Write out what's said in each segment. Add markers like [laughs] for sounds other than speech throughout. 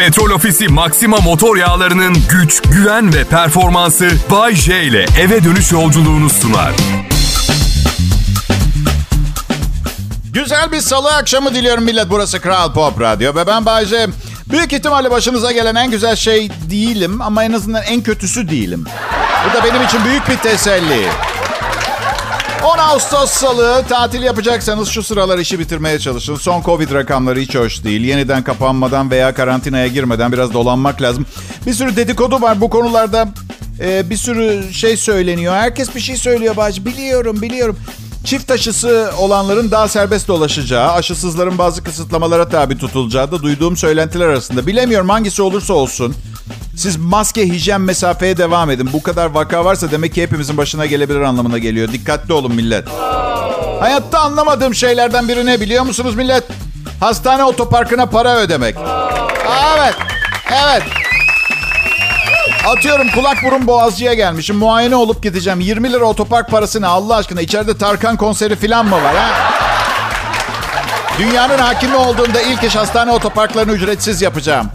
Petrol Ofisi Maxima motor yağlarının güç, güven ve performansı Bay J ile eve dönüş yolculuğunu sunar. Güzel bir salı akşamı diliyorum millet. Burası Kral Pop Radyo ve ben Bayce. Büyük ihtimalle başınıza gelen en güzel şey değilim ama en azından en kötüsü değilim. Bu da benim için büyük bir teselli. 10 Ağustos Salı tatil yapacaksanız şu sıralar işi bitirmeye çalışın. Son Covid rakamları hiç hoş değil. Yeniden kapanmadan veya karantinaya girmeden biraz dolanmak lazım. Bir sürü dedikodu var bu konularda. Ee, bir sürü şey söyleniyor. Herkes bir şey söylüyor Bacı. Biliyorum biliyorum. Çift aşısı olanların daha serbest dolaşacağı, aşısızların bazı kısıtlamalara tabi tutulacağı da duyduğum söylentiler arasında. Bilemiyorum hangisi olursa olsun. Siz maske, hijyen, mesafeye devam edin. Bu kadar vaka varsa demek ki hepimizin başına gelebilir anlamına geliyor. Dikkatli olun millet. Hayatta anlamadığım şeylerden biri ne biliyor musunuz millet? Hastane otoparkına para ödemek. Evet, evet. Atıyorum kulak burun boğazcıya gelmişim. Muayene olup gideceğim. 20 lira otopark parası ne Allah aşkına? İçeride Tarkan konseri falan mı var ha? Dünyanın hakimi olduğunda ilk iş hastane otoparklarını ücretsiz yapacağım.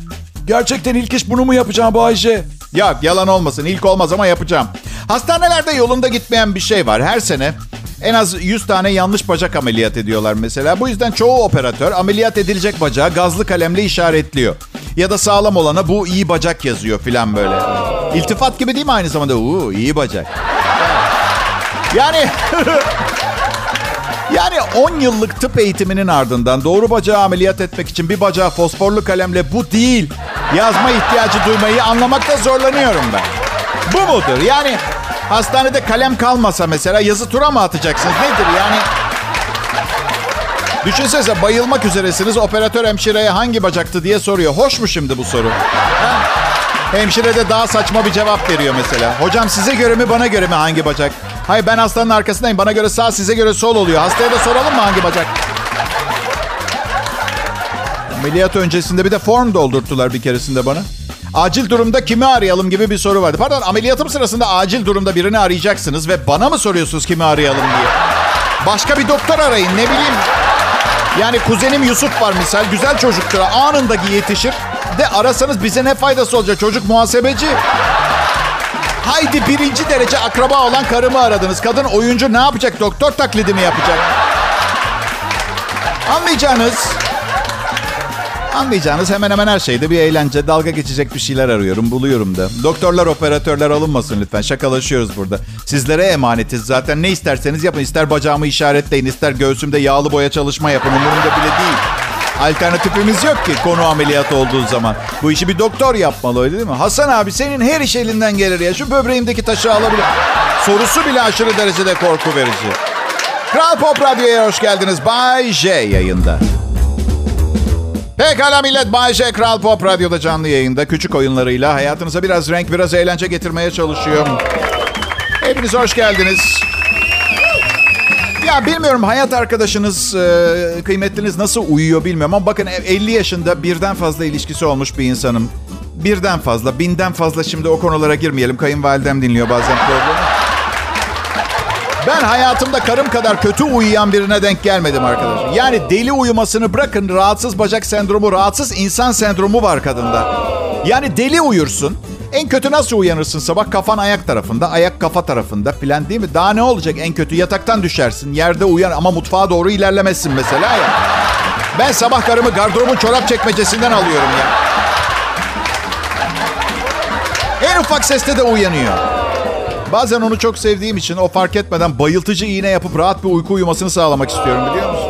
Gerçekten ilk iş bunu mu yapacağım Bayce? Yok yalan olmasın ilk olmaz ama yapacağım. Hastanelerde yolunda gitmeyen bir şey var. Her sene en az 100 tane yanlış bacak ameliyat ediyorlar mesela. Bu yüzden çoğu operatör ameliyat edilecek bacağı gazlı kalemle işaretliyor. Ya da sağlam olana bu iyi bacak yazıyor filan böyle. İltifat gibi değil mi aynı zamanda? Uuu iyi bacak. Yani [laughs] yani 10 yıllık tıp eğitiminin ardından doğru bacağı ameliyat etmek için bir bacağı fosforlu kalemle bu değil yazma ihtiyacı duymayı anlamakta zorlanıyorum ben. Bu mudur? Yani hastanede kalem kalmasa mesela yazı tura mı atacaksınız? Nedir yani? Düşünsenize bayılmak üzeresiniz. Operatör hemşireye hangi bacaktı diye soruyor. Hoş mu şimdi bu soru? Ha? Hemşire de daha saçma bir cevap veriyor mesela. Hocam size göre mi bana göre mi hangi bacak? Hayır ben hastanın arkasındayım. Bana göre sağ size göre sol oluyor. Hastaya da soralım mı hangi bacak? Ameliyat öncesinde bir de form doldurttular bir keresinde bana. Acil durumda kimi arayalım gibi bir soru vardı. Pardon ameliyatım sırasında acil durumda birini arayacaksınız ve bana mı soruyorsunuz kimi arayalım diye? Başka bir doktor arayın ne bileyim. Yani kuzenim Yusuf var misal güzel çocuktur anında yetişir. De arasanız bize ne faydası olacak çocuk muhasebeci. Haydi birinci derece akraba olan karımı aradınız. Kadın oyuncu ne yapacak? Doktor taklidi mi yapacak? Anlayacağınız... Anlayacağınız hemen hemen her şeyde bir eğlence, dalga geçecek bir şeyler arıyorum, buluyorum da. Doktorlar, operatörler alınmasın lütfen. Şakalaşıyoruz burada. Sizlere emanetiz zaten. Ne isterseniz yapın. İster bacağımı işaretleyin, ister göğsümde yağlı boya çalışma yapın. Umurumda bile değil. Alternatifimiz yok ki konu ameliyatı olduğu zaman. Bu işi bir doktor yapmalı öyle değil mi? Hasan abi senin her iş elinden gelir ya. Şu böbreğimdeki taşı alabilir. Sorusu bile aşırı derecede korku verici. Kral Pop Radyo'ya hoş geldiniz. Bay J yayında. Pekala millet Bay J Kral Pop Radyo'da canlı yayında küçük oyunlarıyla hayatınıza biraz renk biraz eğlence getirmeye çalışıyor. Hepiniz hoş geldiniz. Ya bilmiyorum hayat arkadaşınız, e, kıymetliniz nasıl uyuyor bilmiyorum ama bakın 50 yaşında birden fazla ilişkisi olmuş bir insanım. Birden fazla, binden fazla şimdi o konulara girmeyelim. Kayınvalidem dinliyor bazen programı. Ben hayatımda karım kadar kötü uyuyan birine denk gelmedim arkadaşlar. Yani deli uyumasını bırakın rahatsız bacak sendromu, rahatsız insan sendromu var kadında. Yani deli uyursun. En kötü nasıl uyanırsın sabah? Kafan ayak tarafında, ayak kafa tarafında filan değil mi? Daha ne olacak en kötü? Yataktan düşersin, yerde uyan ama mutfağa doğru ilerlemezsin mesela ya. Ben sabah karımı gardırobun çorap çekmecesinden alıyorum ya. En ufak seste de uyanıyor. Bazen onu çok sevdiğim için o fark etmeden bayıltıcı iğne yapıp rahat bir uyku uyumasını sağlamak istiyorum biliyor musunuz?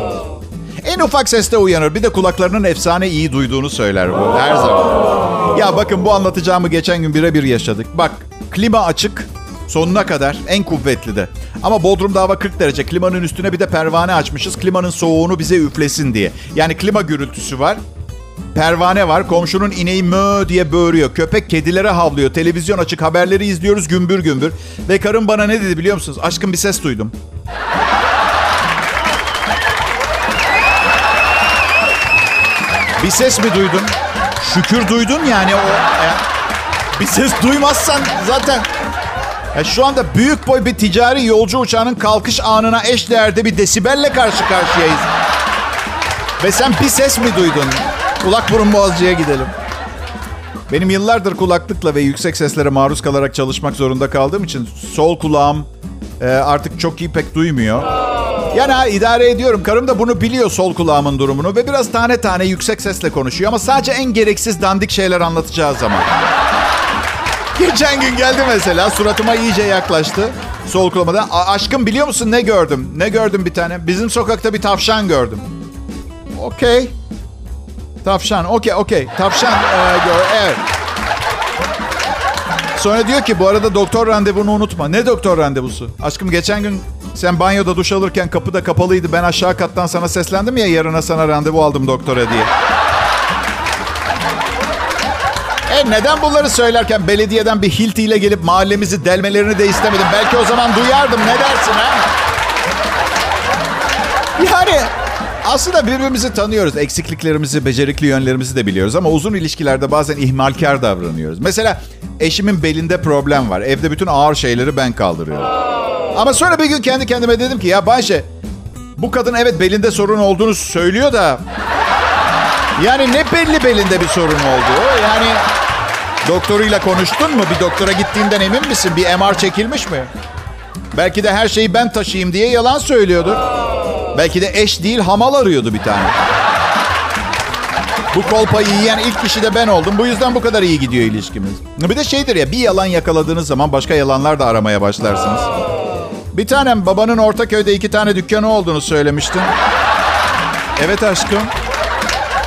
En ufak seste uyanır. Bir de kulaklarının efsane iyi duyduğunu söyler bu her zaman. Ya bakın bu anlatacağımı geçen gün birebir yaşadık. Bak klima açık sonuna kadar en kuvvetli de. Ama Bodrum'da hava 40 derece. Klimanın üstüne bir de pervane açmışız. Klimanın soğuğunu bize üflesin diye. Yani klima gürültüsü var. Pervane var. Komşunun ineği mö diye böğürüyor. Köpek kedilere havlıyor. Televizyon açık. Haberleri izliyoruz gümbür gümbür. Ve karım bana ne dedi biliyor musunuz? Aşkım bir ses duydum. Bir ses mi duydun? Şükür duydun yani o. Ya. Bir ses duymazsan zaten ya şu anda büyük boy bir ticari yolcu uçağının kalkış anına eş değerde bir desibelle karşı karşıyayız. Ve sen bir ses mi duydun? Kulak burun boğazcıya gidelim. Benim yıllardır kulaklıkla ve yüksek seslere maruz kalarak çalışmak zorunda kaldığım için sol kulağım e, artık çok iyi pek duymuyor. Yani idare ediyorum. Karım da bunu biliyor sol kulağımın durumunu ve biraz tane tane yüksek sesle konuşuyor ama sadece en gereksiz dandik şeyler anlatacağı zaman. [laughs] Geçen gün geldi mesela suratıma iyice yaklaştı. Sol kulağıma aşkım biliyor musun ne gördüm? Ne gördüm bir tane? Bizim sokakta bir tavşan gördüm. Okey. Tavşan. Okey okey. Tavşan. E, gör, evet. Sonra diyor ki bu arada doktor randevunu unutma. Ne doktor randevusu? Aşkım geçen gün sen banyoda duş alırken kapı da kapalıydı. Ben aşağı kattan sana seslendim ya yarına sana randevu aldım doktora diye. E neden bunları söylerken belediyeden bir hilti ile gelip mahallemizi delmelerini de istemedim. Belki o zaman duyardım. Ne dersin ha? Yani aslında birbirimizi tanıyoruz. Eksikliklerimizi, becerikli yönlerimizi de biliyoruz. Ama uzun ilişkilerde bazen ihmalkar davranıyoruz. Mesela eşimin belinde problem var. Evde bütün ağır şeyleri ben kaldırıyorum. Ama sonra bir gün kendi kendime dedim ki ya Bayşe bu kadın evet belinde sorun olduğunu söylüyor da yani ne belli belinde bir sorun oldu? Yani doktoruyla konuştun mu? Bir doktora gittiğinden emin misin? Bir MR çekilmiş mi? Belki de her şeyi ben taşıyayım diye yalan söylüyordur. Belki de eş değil hamal arıyordu bir tane. Bu kolpayı yiyen ilk kişi de ben oldum. Bu yüzden bu kadar iyi gidiyor ilişkimiz. Bir de şeydir ya bir yalan yakaladığınız zaman başka yalanlar da aramaya başlarsınız. Bir tanem babanın Ortaköy'de iki tane dükkanı olduğunu söylemiştin. Evet aşkım.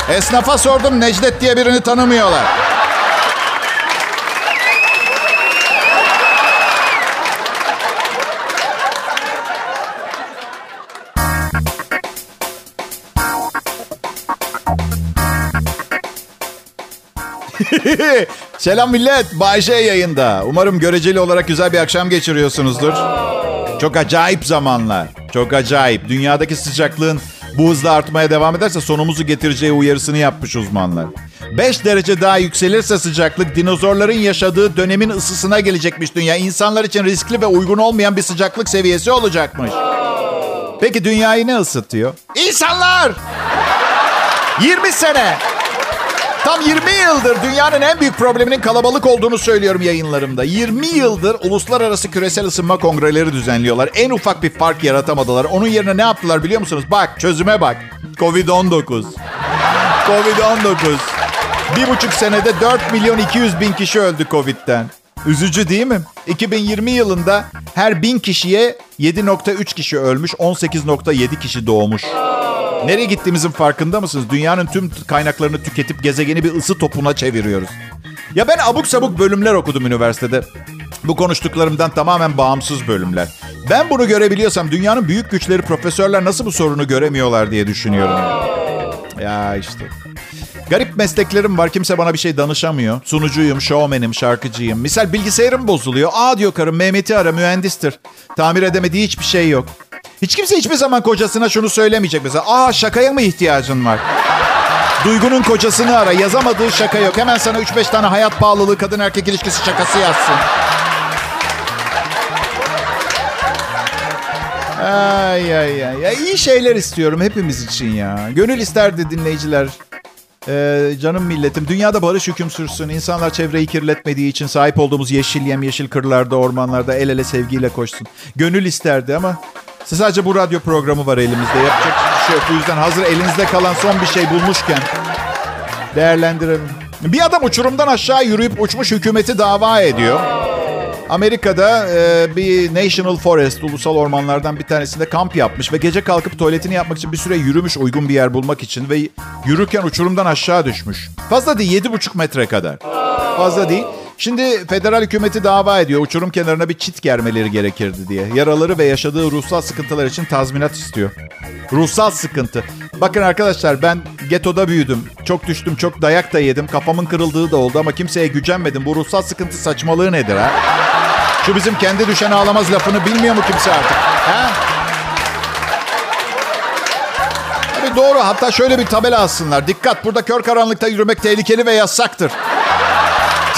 Esnafa sordum Necdet diye birini tanımıyorlar. [laughs] Selam millet. Bayşe yayında. Umarım göreceli olarak güzel bir akşam geçiriyorsunuzdur. Çok acayip zamanlar. Çok acayip. Dünyadaki sıcaklığın bu hızla artmaya devam ederse sonumuzu getireceği uyarısını yapmış uzmanlar. 5 derece daha yükselirse sıcaklık dinozorların yaşadığı dönemin ısısına gelecekmiş dünya. İnsanlar için riskli ve uygun olmayan bir sıcaklık seviyesi olacakmış. Peki dünyayı ne ısıtıyor? İnsanlar! 20 sene Tam 20 yıldır dünyanın en büyük probleminin kalabalık olduğunu söylüyorum yayınlarımda. 20 yıldır uluslararası küresel ısınma kongreleri düzenliyorlar. En ufak bir fark yaratamadılar. Onun yerine ne yaptılar biliyor musunuz? Bak çözüme bak. Covid-19. Covid-19. Bir buçuk senede 4 milyon 200 bin kişi öldü Covid'den. Üzücü değil mi? 2020 yılında her bin kişiye 7.3 kişi ölmüş, 18.7 kişi doğmuş. Nereye gittiğimizin farkında mısınız? Dünyanın tüm kaynaklarını tüketip gezegeni bir ısı topuna çeviriyoruz. Ya ben abuk sabuk bölümler okudum üniversitede. Bu konuştuklarımdan tamamen bağımsız bölümler. Ben bunu görebiliyorsam dünyanın büyük güçleri profesörler nasıl bu sorunu göremiyorlar diye düşünüyorum. Ya işte. Garip mesleklerim var. Kimse bana bir şey danışamıyor. Sunucuyum, showman'im, şarkıcıyım. Misal bilgisayarım bozuluyor. Aa diyor karım Mehmet'i ara mühendistir. Tamir edemediği hiçbir şey yok. Hiç kimse hiçbir zaman kocasına şunu söylemeyecek mesela. Aa şakaya mı ihtiyacın var? Duygu'nun kocasını ara. Yazamadığı şaka yok. Hemen sana 3-5 tane hayat pahalılığı, kadın erkek ilişkisi şakası yazsın. Ay ay ay. Ya iyi şeyler istiyorum hepimiz için ya. Gönül isterdi dinleyiciler. Ee, canım milletim. Dünyada barış hüküm sürsün. İnsanlar çevreyi kirletmediği için sahip olduğumuz yeşil yem yeşil kırlarda, ormanlarda el ele sevgiyle koşsun. Gönül isterdi ama sadece bu radyo programı var elimizde. Yapacak bir şey yok. Bu yüzden hazır elinizde kalan son bir şey bulmuşken değerlendirelim. Bir adam uçurumdan aşağı yürüyüp uçmuş hükümeti dava ediyor. Amerika'da e, bir National Forest, ulusal ormanlardan bir tanesinde kamp yapmış ve gece kalkıp tuvaletini yapmak için bir süre yürümüş uygun bir yer bulmak için ve yürürken uçurumdan aşağı düşmüş. Fazla değil, 7,5 metre kadar. Fazla değil. Şimdi federal hükümeti dava ediyor. Uçurum kenarına bir çit germeleri gerekirdi diye. Yaraları ve yaşadığı ruhsal sıkıntılar için tazminat istiyor. Ruhsal sıkıntı. Bakın arkadaşlar ben getoda büyüdüm. Çok düştüm, çok dayak da yedim. Kafamın kırıldığı da oldu ama kimseye gücenmedim. Bu ruhsal sıkıntı saçmalığı nedir ha? Şu bizim kendi düşen ağlamaz lafını bilmiyor mu kimse artık? Ha? Tabii doğru. Hatta şöyle bir tabela alsınlar. Dikkat burada kör karanlıkta yürümek tehlikeli ve yasaktır.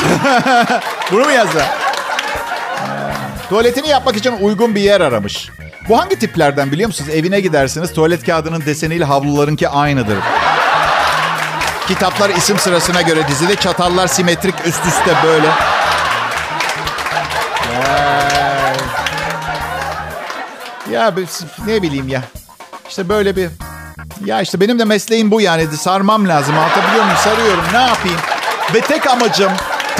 [laughs] Bunu mu yazdı? Tuvaletini yapmak için uygun bir yer aramış. Bu hangi tiplerden biliyor musunuz? Evine gidersiniz tuvalet kağıdının deseniyle havlularınki aynıdır. Kitaplar isim sırasına göre dizili. Çatallar simetrik üst üste böyle. Ya ne bileyim ya. İşte böyle bir... Ya işte benim de mesleğim bu yani. Sarmam lazım. Anlatabiliyor muyum? Sarıyorum. Ne yapayım? Ve tek amacım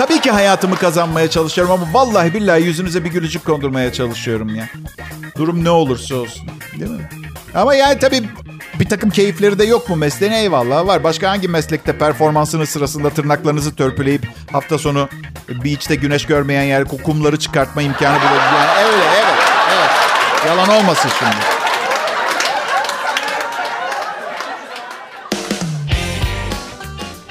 tabii ki hayatımı kazanmaya çalışıyorum ama vallahi billahi yüzünüze bir gülücük kondurmaya çalışıyorum ya. Durum ne olursa olsun. Değil mi? Ama yani tabii bir takım keyifleri de yok mu mesleğin? Eyvallah var. Başka hangi meslekte performansınız sırasında tırnaklarınızı törpüleyip hafta sonu beach'te güneş görmeyen yer kumları çıkartma imkanı bulabilir? Yani öyle evet. Evet. Yalan olmasın şimdi.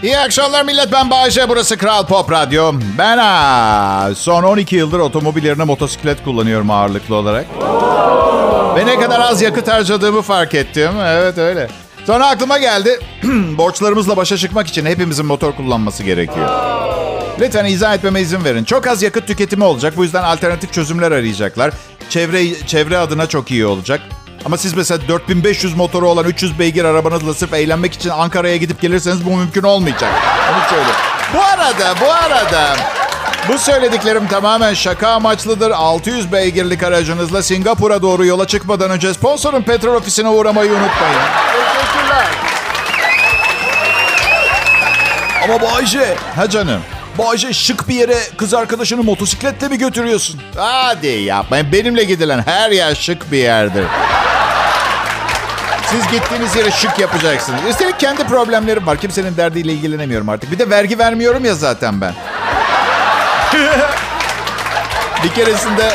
İyi akşamlar millet ben Bayece burası Kral Pop Radyo. Ben ha, son 12 yıldır otomobil yerine motosiklet kullanıyorum ağırlıklı olarak. Ve ne kadar az yakıt harcadığımı fark ettim. Evet öyle. Sonra aklıma geldi. [clears throat] Borçlarımızla başa çıkmak için hepimizin motor kullanması gerekiyor. Lütfen izah etmeme izin verin. Çok az yakıt tüketimi olacak. Bu yüzden alternatif çözümler arayacaklar. Çevre, çevre adına çok iyi olacak. Ama siz mesela 4500 motoru olan 300 beygir arabanızla sırf eğlenmek için Ankara'ya gidip gelirseniz bu mümkün olmayacak. Onu söyle. Bu arada, bu arada bu söylediklerim tamamen şaka amaçlıdır. 600 beygirlik aracınızla Singapur'a doğru yola çıkmadan önce sponsorun petrol ofisine uğramayı unutmayın. Teşekkürler. Ama Bayce. Ha canım. Bayce şık bir yere kız arkadaşını motosikletle mi götürüyorsun? Hadi yapmayın. Benimle gidilen her yer şık bir yerdir. Siz gittiğiniz yere şık yapacaksınız. Üstelik kendi problemlerim var. Kimsenin derdiyle ilgilenemiyorum artık. Bir de vergi vermiyorum ya zaten ben. [laughs] bir keresinde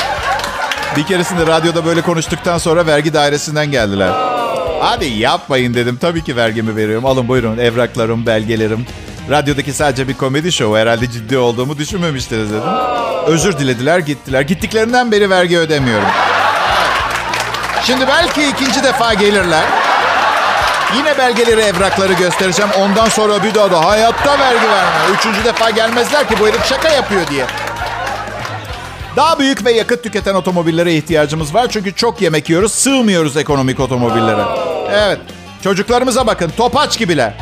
bir keresinde radyoda böyle konuştuktan sonra vergi dairesinden geldiler. Hadi yapmayın dedim. Tabii ki vergimi veriyorum. Alın buyurun evraklarım, belgelerim. Radyodaki sadece bir komedi show. Herhalde ciddi olduğumu düşünmemiştiniz dedim. Özür dilediler gittiler. Gittiklerinden beri vergi ödemiyorum. Şimdi belki ikinci defa gelirler. Yine belgeleri, evrakları göstereceğim. Ondan sonra bir daha da hayatta vergi verme. Üçüncü defa gelmezler ki bu herif şaka yapıyor diye. Daha büyük ve yakıt tüketen otomobillere ihtiyacımız var. Çünkü çok yemek yiyoruz, sığmıyoruz ekonomik otomobillere. Evet, çocuklarımıza bakın, topaç gibiler.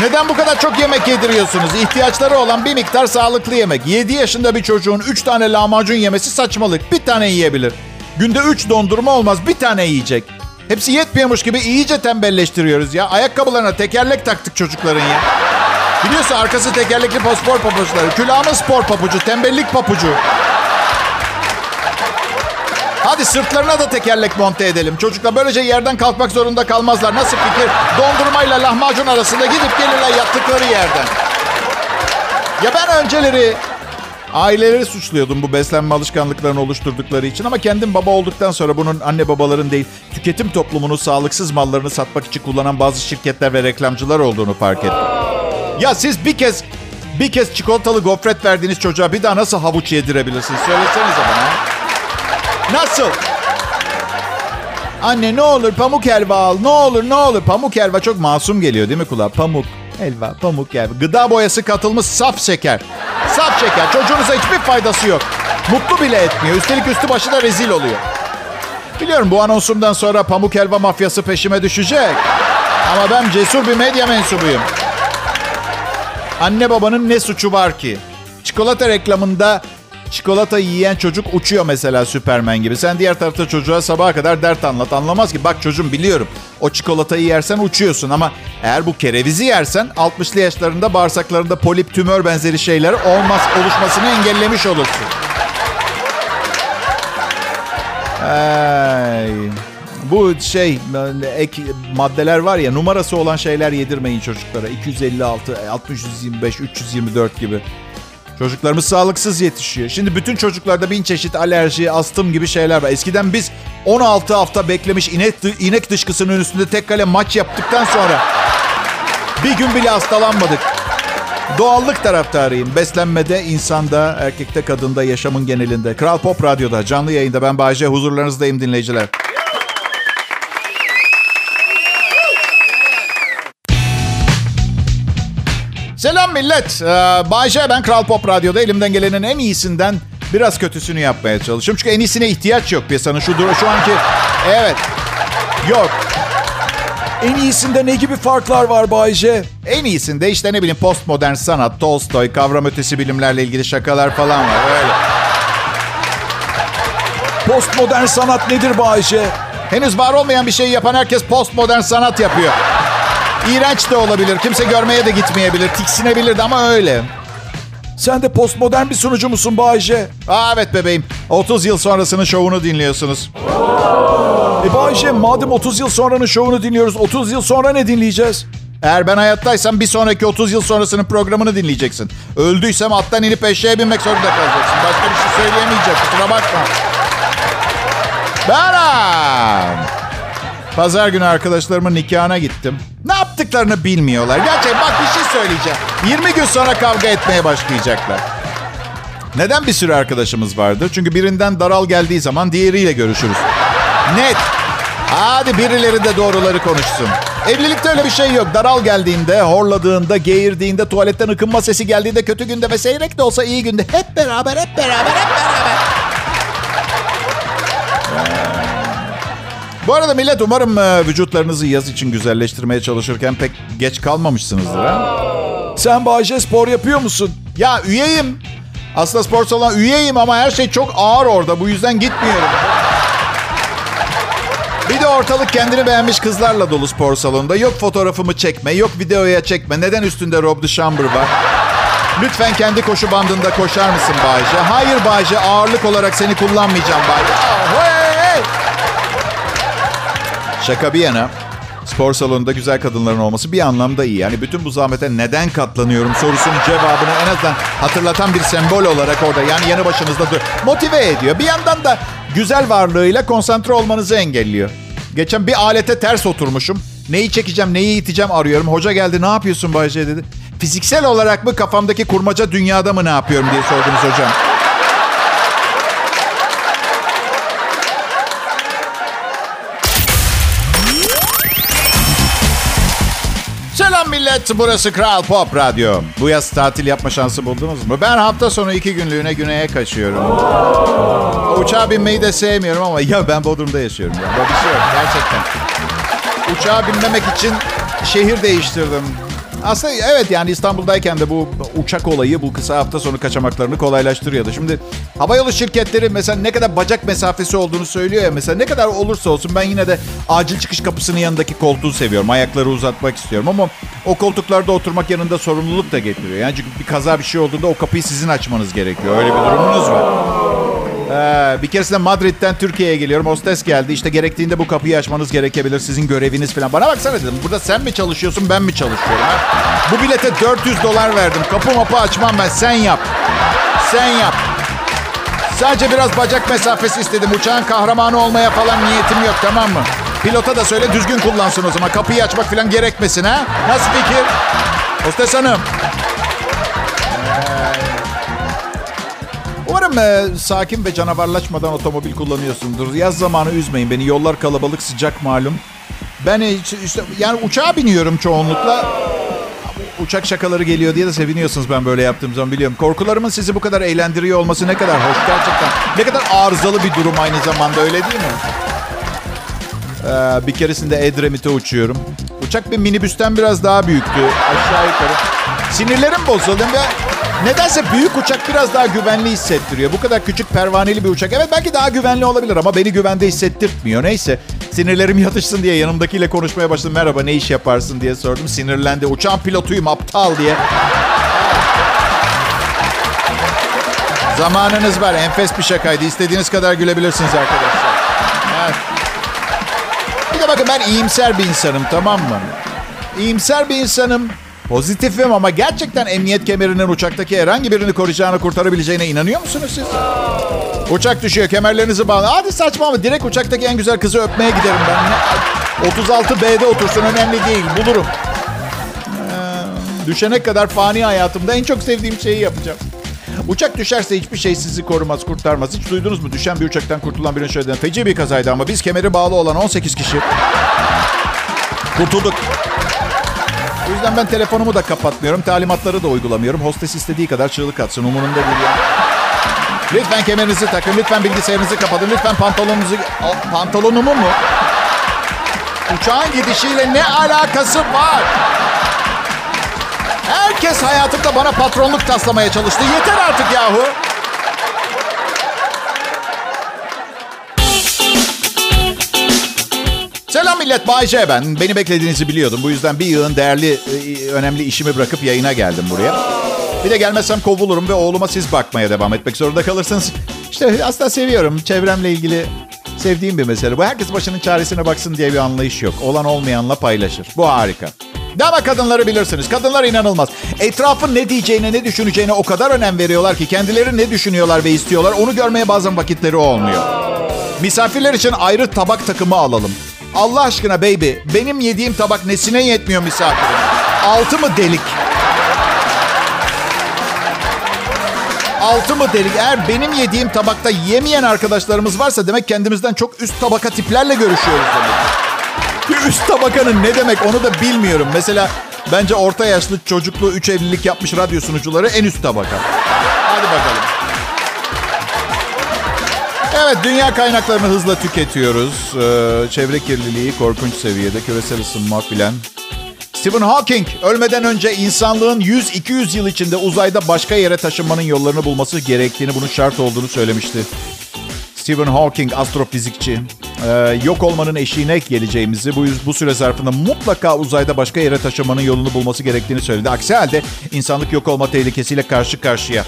Neden bu kadar çok yemek yediriyorsunuz? İhtiyaçları olan bir miktar sağlıklı yemek. 7 yaşında bir çocuğun 3 tane lahmacun yemesi saçmalık. Bir tane yiyebilir. Günde 3 dondurma olmaz, bir tane yiyecek. Hepsi yetmiyormuş gibi iyice tembelleştiriyoruz ya. Ayakkabılarına tekerlek taktık çocukların ya. Biliyorsun arkası tekerlekli spor papuçları. Külahımın spor papucu, tembellik papucu. Hadi sırtlarına da tekerlek monte edelim. Çocuklar böylece yerden kalkmak zorunda kalmazlar. Nasıl fikir? Dondurmayla lahmacun arasında gidip gelirler yattıkları yerden. Ya ben önceleri Aileleri suçluyordum bu beslenme alışkanlıklarını oluşturdukları için ama kendim baba olduktan sonra bunun anne babaların değil, tüketim toplumunu sağlıksız mallarını satmak için kullanan bazı şirketler ve reklamcılar olduğunu fark ettim. Ya siz bir kez bir kez çikolatalı gofret verdiğiniz çocuğa bir daha nasıl havuç yedirebilirsiniz? Söylesenize bana. Nasıl? Anne ne olur pamuk helva al. Ne olur ne olur. Pamuk helva çok masum geliyor değil mi kulağa? Pamuk, helva, pamuk helva. Gıda boyası katılmış saf şeker. Saf şeker. Çocuğunuza hiçbir faydası yok. Mutlu bile etmiyor. Üstelik üstü başı da rezil oluyor. Biliyorum bu anonsumdan sonra pamuk helva mafyası peşime düşecek. Ama ben cesur bir medya mensubuyum. Anne babanın ne suçu var ki? Çikolata reklamında çikolata yiyen çocuk uçuyor mesela Süpermen gibi. Sen diğer tarafta çocuğa sabaha kadar dert anlat. Anlamaz ki. Bak çocuğum biliyorum. O çikolatayı yersen uçuyorsun ama eğer bu kerevizi yersen 60'lı yaşlarında bağırsaklarında polip, tümör benzeri şeyler olmaz oluşmasını engellemiş olursun. Ay. Bu şey ek maddeler var ya numarası olan şeyler yedirmeyin çocuklara. 256, 60, 125, 324 gibi. Çocuklarımız sağlıksız yetişiyor. Şimdi bütün çocuklarda bin çeşit alerji, astım gibi şeyler var. Eskiden biz 16 hafta beklemiş inek, inek dışkısının üstünde tek kale maç yaptıktan sonra bir gün bile hastalanmadık. Doğallık taraftarıyım. Beslenmede, insanda, erkekte, kadında, yaşamın genelinde. Kral Pop Radyo'da, canlı yayında ben Bayece. Huzurlarınızdayım dinleyiciler. Selam millet. Ee, Bayce ben Kral Pop Radyo'da elimden gelenin en iyisinden biraz kötüsünü yapmaya çalışıyorum. Çünkü en iyisine ihtiyaç yok piyasanın şu, şu anki... Evet. Yok. En iyisinde ne gibi farklar var Bayce? En iyisinde işte ne bileyim postmodern sanat, Tolstoy, kavram ötesi bilimlerle ilgili şakalar falan var öyle. Postmodern sanat nedir Bayce? Henüz var olmayan bir şeyi yapan herkes postmodern sanat yapıyor. İğrenç de olabilir. Kimse görmeye de gitmeyebilir. Tiksinebilir de ama öyle. Sen de postmodern bir sunucu musun Bayce? Aa, evet bebeğim. 30 yıl sonrasının şovunu dinliyorsunuz. E Bayce madem 30 yıl sonranın şovunu dinliyoruz 30 yıl sonra ne dinleyeceğiz? Eğer ben hayattaysam bir sonraki 30 yıl sonrasının programını dinleyeceksin. Öldüysem attan inip eşeğe binmek zorunda kalacaksın. Başka bir şey söyleyemeyeceğim. Kusura bakma. Beram. Pazar günü arkadaşlarımın nikahına gittim. Ne yaptıklarını bilmiyorlar. Gerçekten bak bir şey söyleyeceğim. 20 gün sonra kavga etmeye başlayacaklar. Neden bir sürü arkadaşımız vardı? Çünkü birinden daral geldiği zaman diğeriyle görüşürüz. Net. Hadi birileri de doğruları konuşsun. Evlilikte öyle bir şey yok. Daral geldiğinde, horladığında, geğirdiğinde, tuvaletten ıkınma sesi geldiğinde, kötü günde ve seyrek de olsa iyi günde hep beraber, hep beraber, hep beraber. Bu arada millet umarım e, vücutlarınızı yaz için güzelleştirmeye çalışırken pek geç kalmamışsınızdır. Ha? Sen Bayce spor yapıyor musun? Ya üyeyim. Aslında spor salonu üyeyim ama her şey çok ağır orada. Bu yüzden gitmiyorum. Bir de ortalık kendini beğenmiş kızlarla dolu spor salonunda. Yok fotoğrafımı çekme, yok videoya çekme. Neden üstünde Rob de Chamber var? Lütfen kendi koşu bandında koşar mısın Bayce? Hayır Bayce, ağırlık olarak seni kullanmayacağım Bayce. Şaka bir yana, spor salonunda güzel kadınların olması bir anlamda iyi. Yani bütün bu zahmete neden katlanıyorum sorusunun cevabını en azından hatırlatan bir sembol olarak orada yani yanı başınızda dur. Motive ediyor. Bir yandan da güzel varlığıyla konsantre olmanızı engelliyor. Geçen bir alete ters oturmuşum. Neyi çekeceğim, neyi iteceğim arıyorum. Hoca geldi ne yapıyorsun Bayce dedi. Fiziksel olarak mı kafamdaki kurmaca dünyada mı ne yapıyorum diye sordunuz hocam. Selam millet, burası Kral Pop Radyo. Bu yaz tatil yapma şansı buldunuz mu? Ben hafta sonu iki günlüğüne güneye kaçıyorum. Uçağa binmeyi de sevmiyorum ama ya ben Bodrum'da yaşıyorum. Ya. Bir şey yok gerçekten. Uçağa binmemek için şehir değiştirdim. Aslında evet yani İstanbul'dayken de bu uçak olayı bu kısa hafta sonu kaçamaklarını kolaylaştırıyordu. Şimdi havayolu şirketleri mesela ne kadar bacak mesafesi olduğunu söylüyor ya mesela ne kadar olursa olsun ben yine de acil çıkış kapısının yanındaki koltuğu seviyorum. Ayakları uzatmak istiyorum ama o koltuklarda oturmak yanında sorumluluk da getiriyor. Yani çünkü bir kaza bir şey olduğunda o kapıyı sizin açmanız gerekiyor. Öyle bir durumunuz var. Ee, bir keresinde Madrid'den Türkiye'ye geliyorum. Hostes geldi. İşte gerektiğinde bu kapıyı açmanız gerekebilir. Sizin göreviniz falan. Bana baksana dedim. Burada sen mi çalışıyorsun ben mi çalışıyorum? Ha? Bu bilete 400 dolar verdim. Kapı mapı açmam ben. Sen yap. Sen yap. Sadece biraz bacak mesafesi istedim. Uçağın kahramanı olmaya falan niyetim yok tamam mı? Pilota da söyle düzgün kullansın o zaman. Kapıyı açmak falan gerekmesin ha? Nasıl fikir? Hostes hanım. Umarım e, sakin ve canavarlaşmadan otomobil kullanıyorsundur. Yaz zamanı üzmeyin beni. Yollar kalabalık, sıcak malum. Ben işte, işte yani uçağa biniyorum çoğunlukla. Uçak şakaları geliyor diye de seviniyorsunuz ben böyle yaptığım zaman biliyorum. Korkularımın sizi bu kadar eğlendiriyor olması ne kadar hoş gerçekten. Ne kadar arızalı bir durum aynı zamanda öyle değil mi? Ee, bir keresinde Edremit'e uçuyorum. Uçak bir minibüsten biraz daha büyüktü aşağı yukarı. Sinirlerim bozuldu ve nedense büyük uçak biraz daha güvenli hissettiriyor. Bu kadar küçük pervaneli bir uçak. Evet belki daha güvenli olabilir ama beni güvende hissettirtmiyor. Neyse sinirlerim [laughs] yatışsın diye yanımdakiyle konuşmaya başladım. Merhaba ne iş yaparsın diye sordum. Sinirlendi. Uçağın pilotuyum aptal diye. Zamanınız var. Enfes bir şakaydı. İstediğiniz kadar gülebilirsiniz arkadaşlar. Evet. Bir de bakın ben iyimser bir insanım tamam mı? İyimser bir insanım. Pozitifim ama gerçekten emniyet kemerinin uçaktaki herhangi birini koruyacağını kurtarabileceğine inanıyor musunuz siz? Uçak düşüyor kemerlerinizi bağlı. Hadi saçma ama direkt uçaktaki en güzel kızı öpmeye giderim ben. 36B'de otursun önemli değil bulurum. Ee, düşene kadar fani hayatımda en çok sevdiğim şeyi yapacağım. Uçak düşerse hiçbir şey sizi korumaz, kurtarmaz. Hiç duydunuz mu? Düşen bir uçaktan kurtulan birinin söylediğini. Feci bir kazaydı ama biz kemeri bağlı olan 18 kişi kurtulduk. O yüzden ben telefonumu da kapatmıyorum. Talimatları da uygulamıyorum. Hostes istediği kadar çığlık atsın. Umurumda değil yani. Lütfen kemerinizi takın. Lütfen bilgisayarınızı kapatın. Lütfen pantolonunuzu... Pantolonumu mu? Uçağın gidişiyle ne alakası var? Herkes hayatımda bana patronluk taslamaya çalıştı. Yeter artık yahu. Millet, Bay J ben. Beni beklediğinizi biliyordum. Bu yüzden bir yığın değerli, e, önemli işimi bırakıp yayına geldim buraya. Bir de gelmezsem kovulurum ve oğluma siz bakmaya devam etmek zorunda kalırsınız. İşte aslında seviyorum. Çevremle ilgili sevdiğim bir mesele. Bu herkes başının çaresine baksın diye bir anlayış yok. Olan olmayanla paylaşır. Bu harika. Ama kadınları bilirsiniz. Kadınlar inanılmaz. Etrafın ne diyeceğine, ne düşüneceğine o kadar önem veriyorlar ki kendileri ne düşünüyorlar ve istiyorlar onu görmeye bazen vakitleri olmuyor. Misafirler için ayrı tabak takımı alalım. Allah aşkına baby, benim yediğim tabak nesine yetmiyor misafirin? Altı mı delik? Altı mı delik? Eğer benim yediğim tabakta yemeyen arkadaşlarımız varsa demek kendimizden çok üst tabaka tiplerle görüşüyoruz demek. Üst tabakanın ne demek onu da bilmiyorum. Mesela bence orta yaşlı çocuklu üç evlilik yapmış radyo sunucuları en üst tabaka. Hadi bakalım. Evet, dünya kaynaklarını hızla tüketiyoruz. Ee, çevre kirliliği korkunç seviyede, küresel ısınma filan. Stephen Hawking ölmeden önce insanlığın 100-200 yıl içinde uzayda başka yere taşınmanın yollarını bulması gerektiğini, bunun şart olduğunu söylemişti. Stephen Hawking astrofizikçi. Ee, yok olmanın eşiğine geleceğimizi, bu, bu süre zarfında mutlaka uzayda başka yere taşımanın yolunu bulması gerektiğini söyledi. Aksi halde insanlık yok olma tehlikesiyle karşı karşıya.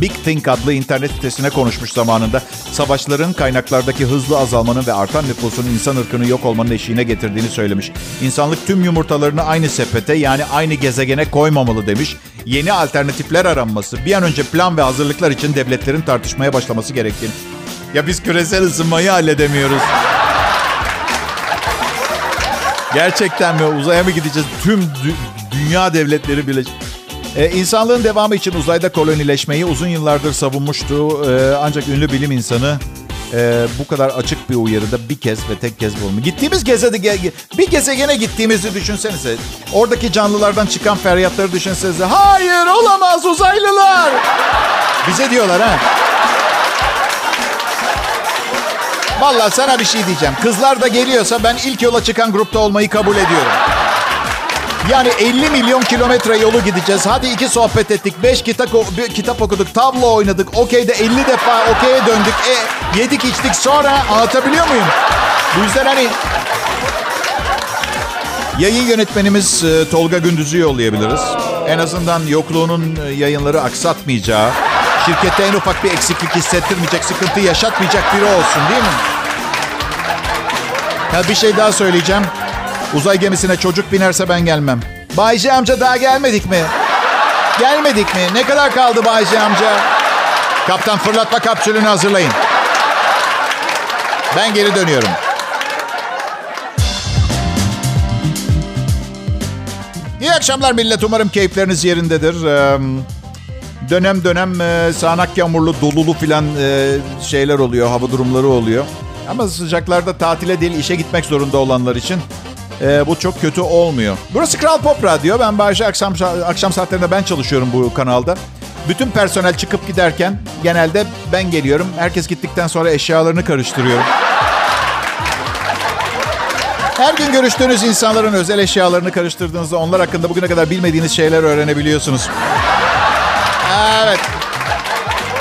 Big Think adlı internet sitesine konuşmuş zamanında. Savaşların kaynaklardaki hızlı azalmanın ve artan nüfusun insan ırkını yok olmanın eşiğine getirdiğini söylemiş. İnsanlık tüm yumurtalarını aynı sepete yani aynı gezegene koymamalı demiş. Yeni alternatifler aranması, bir an önce plan ve hazırlıklar için devletlerin tartışmaya başlaması gerektiğini. Ya biz küresel ısınmayı halledemiyoruz. Gerçekten mi? Uzaya mı gideceğiz? Tüm dü- dünya devletleri bile... Ee, insanlığın devamı için uzayda kolonileşmeyi uzun yıllardır savunmuştu. Ee, ancak ünlü bilim insanı e, bu kadar açık bir uyarıda bir kez ve tek kez bulundu. Gittiğimiz gezede bir gezegene gittiğimizi düşünsenize. Oradaki canlılardan çıkan feryatları düşünsenize. Hayır olamaz uzaylılar. Bize diyorlar ha. Vallahi sana bir şey diyeceğim. Kızlar da geliyorsa ben ilk yola çıkan grupta olmayı kabul ediyorum. Yani 50 milyon kilometre yolu gideceğiz. Hadi iki sohbet ettik. Beş kitap, kitap okuduk. Tavla oynadık. Okey'de 50 defa okey'e döndük. E, yedik içtik sonra anlatabiliyor muyum? Bu yüzden hani yayın yönetmenimiz e, Tolga Gündüz'ü yollayabiliriz. En azından yokluğunun e, yayınları aksatmayacağı, şirkette en ufak bir eksiklik hissettirmeyecek, sıkıntı yaşatmayacak biri olsun değil mi? Ya bir şey daha söyleyeceğim. Uzay gemisine çocuk binerse ben gelmem. Bayce amca daha gelmedik mi? Gelmedik mi? Ne kadar kaldı Bayce amca? Kaptan fırlatma kapsülünü hazırlayın. Ben geri dönüyorum. İyi akşamlar millet. Umarım keyifleriniz yerindedir. Dönem dönem sağanak yağmurlu, dolulu filan şeyler oluyor. Hava durumları oluyor. Ama sıcaklarda tatile değil işe gitmek zorunda olanlar için e, bu çok kötü olmuyor. Burası Kral Pop Radyo. Ben Bayece akşam, akşam saatlerinde ben çalışıyorum bu kanalda. Bütün personel çıkıp giderken genelde ben geliyorum. Herkes gittikten sonra eşyalarını karıştırıyorum. Her gün görüştüğünüz insanların özel eşyalarını karıştırdığınızda onlar hakkında bugüne kadar bilmediğiniz şeyler öğrenebiliyorsunuz. Evet.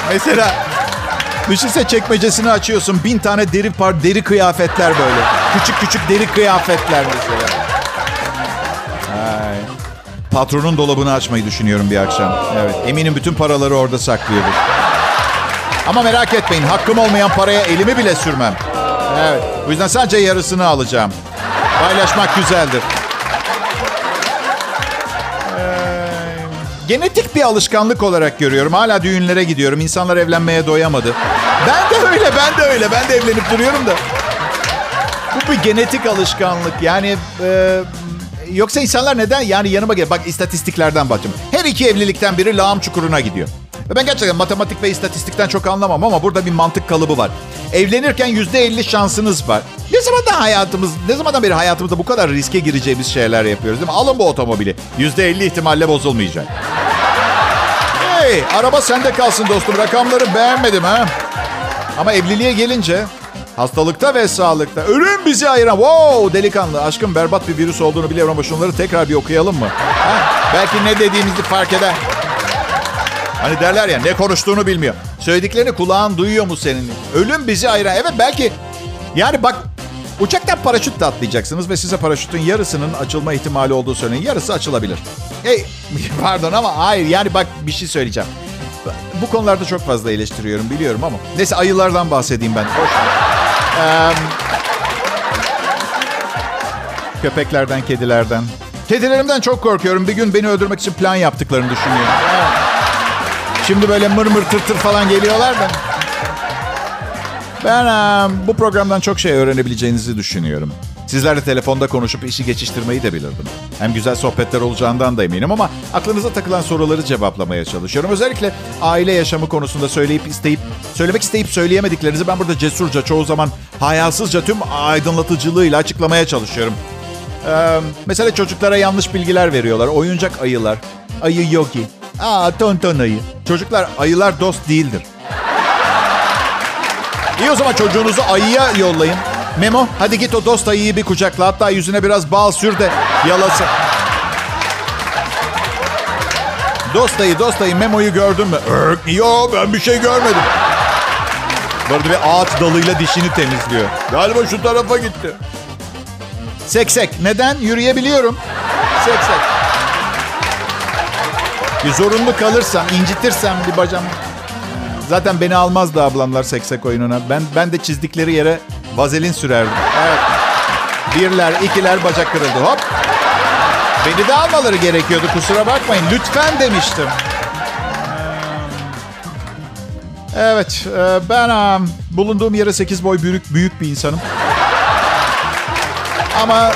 Mesela Düşünse çekmecesini açıyorsun. Bin tane deri par, deri kıyafetler böyle. Küçük küçük deri kıyafetler mesela. Ay. Patronun dolabını açmayı düşünüyorum bir akşam. Evet. Eminim bütün paraları orada saklıyordur. Ama merak etmeyin. Hakkım olmayan paraya elimi bile sürmem. Evet. Bu yüzden sadece yarısını alacağım. Paylaşmak güzeldir. Genetik bir alışkanlık olarak görüyorum. Hala düğünlere gidiyorum. İnsanlar evlenmeye doyamadı. Ben de öyle, ben de öyle. Ben de evlenip duruyorum da. Bu bir genetik alışkanlık. Yani e, yoksa insanlar neden? Yani yanıma gel. Bak istatistiklerden bakacağım. Her iki evlilikten biri lağım çukuruna gidiyor. Ben gerçekten matematik ve istatistikten çok anlamam ama burada bir mantık kalıbı var. Evlenirken yüzde elli şansınız var. Ne zamandan hayatımız, ne zamandan beri hayatımızda bu kadar riske gireceğimiz şeyler yapıyoruz değil mi? Alın bu otomobili. Yüzde elli ihtimalle bozulmayacak. Hey, araba sende kalsın dostum. Rakamları beğenmedim ha. Ama evliliğe gelince Hastalıkta ve sağlıkta. Ölüm bizi ayıran. Wow delikanlı. Aşkım berbat bir virüs olduğunu biliyorum ama şunları tekrar bir okuyalım mı? Ha? Belki ne dediğimizi fark eder. Hani derler ya ne konuştuğunu bilmiyor. Söylediklerini kulağın duyuyor mu senin? Ölüm bizi ayıran. Evet belki yani bak uçaktan paraşütle atlayacaksınız ve size paraşütün yarısının açılma ihtimali olduğu söyleyin. Yarısı açılabilir. Hey [laughs] pardon ama hayır yani bak bir şey söyleyeceğim. Bu konularda çok fazla eleştiriyorum biliyorum ama. Neyse ayılardan bahsedeyim ben. Boş ee, köpeklerden, kedilerden. Kedilerimden çok korkuyorum. Bir gün beni öldürmek için plan yaptıklarını düşünüyorum. Şimdi böyle mır mır tır tır falan geliyorlar da. Ben e, bu programdan çok şey öğrenebileceğinizi düşünüyorum. Sizlerle telefonda konuşup işi geçiştirmeyi de bilirdim. Hem güzel sohbetler olacağından da eminim ama aklınıza takılan soruları cevaplamaya çalışıyorum. Özellikle aile yaşamı konusunda söyleyip isteyip söylemek isteyip söyleyemediklerinizi ben burada cesurca çoğu zaman hayasızca tüm aydınlatıcılığıyla açıklamaya çalışıyorum. Ee, mesela çocuklara yanlış bilgiler veriyorlar. Oyuncak ayılar. Ayı yogi. Aa tonton ayı. Çocuklar ayılar dost değildir. İyi o zaman çocuğunuzu ayıya yollayın. Memo hadi git o dost ayıyı bir kucakla. Hatta yüzüne biraz bal sür de yalasın. Dost ayı, dost ayı Memo'yu gördün mü? Örk, yo ben bir şey görmedim. Arada bir ağaç dalıyla dişini temizliyor. Galiba şu tarafa gitti. Seksek. Neden? Yürüyebiliyorum. Seksek. Bir zorunlu kalırsam, incitirsem bir bacağım. Zaten beni almazdı ablamlar seksek oyununa. Ben ben de çizdikleri yere vazelin sürerdim. Evet. Birler, ikiler bacak kırıldı. Hop. Beni de almaları gerekiyordu kusura bakmayın. Lütfen demiştim. Evet, e, ben bulunduğum yere 8 boy büyük büyük bir insanım. Ama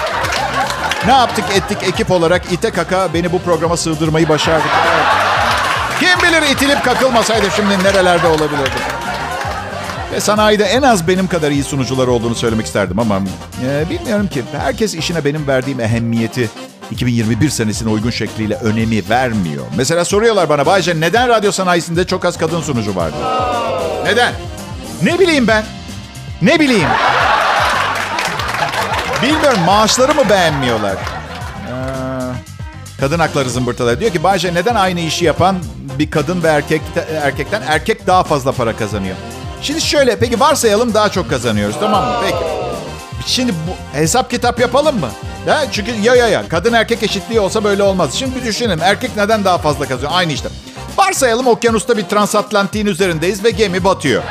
ne yaptık ettik ekip olarak ite kaka beni bu programa sığdırmayı başardık. Kim bilir itilip kakılmasaydı şimdi nerelerde olabilirdim. Ve sanayide en az benim kadar iyi sunucular olduğunu söylemek isterdim ama e, bilmiyorum ki. Herkes işine benim verdiğim ehemmiyeti 2021 senesine uygun şekliyle önemi vermiyor. Mesela soruyorlar bana Bayce neden radyo sanayisinde çok az kadın sunucu vardı? Neden? Ne bileyim ben? Ne bileyim? Bilmiyorum maaşları mı beğenmiyorlar? Kadın hakları zımbırtıları. Diyor ki Bayce neden aynı işi yapan bir kadın ve erkek erkekten erkek daha fazla para kazanıyor? Şimdi şöyle peki varsayalım daha çok kazanıyoruz tamam mı? Peki. Şimdi bu hesap kitap yapalım mı? Ya çünkü ya ya ya kadın erkek eşitliği olsa böyle olmaz. Şimdi bir düşünelim erkek neden daha fazla kazanıyor? Aynı işte. Varsayalım okyanusta bir transatlantiğin üzerindeyiz ve gemi batıyor.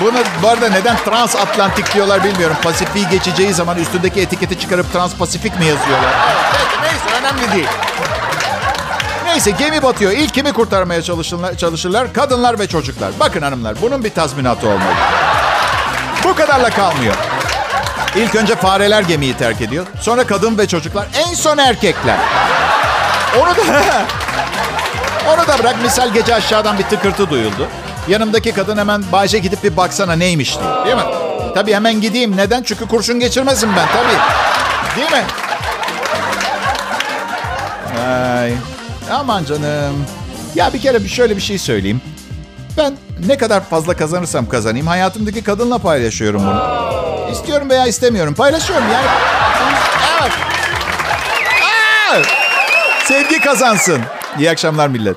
Bunu bu arada neden transatlantik diyorlar bilmiyorum. Pasifik'i geçeceği zaman üstündeki etiketi çıkarıp transpasifik mi yazıyorlar? Evet, neyse önemli değil. Neyse gemi batıyor. İlk kimi kurtarmaya çalışırlar, çalışırlar? Kadınlar ve çocuklar. Bakın hanımlar bunun bir tazminatı olmalı. Bu kadarla kalmıyor. İlk önce fareler gemiyi terk ediyor. Sonra kadın ve çocuklar. En son erkekler. Onu da... [laughs] Onu da bırak. Misal gece aşağıdan bir tıkırtı duyuldu. Yanımdaki kadın hemen Bayce gidip bir baksana neymiş diyor. Değil mi? Tabii hemen gideyim. Neden? Çünkü kurşun geçirmesin ben tabii. Değil mi? Ay. Aman canım. Ya bir kere şöyle bir şey söyleyeyim. Ben ne kadar fazla kazanırsam kazanayım hayatımdaki kadınla paylaşıyorum bunu. İstiyorum veya istemiyorum. Paylaşıyorum yani. Evet. Aa! Sevgi kazansın. İyi akşamlar millet.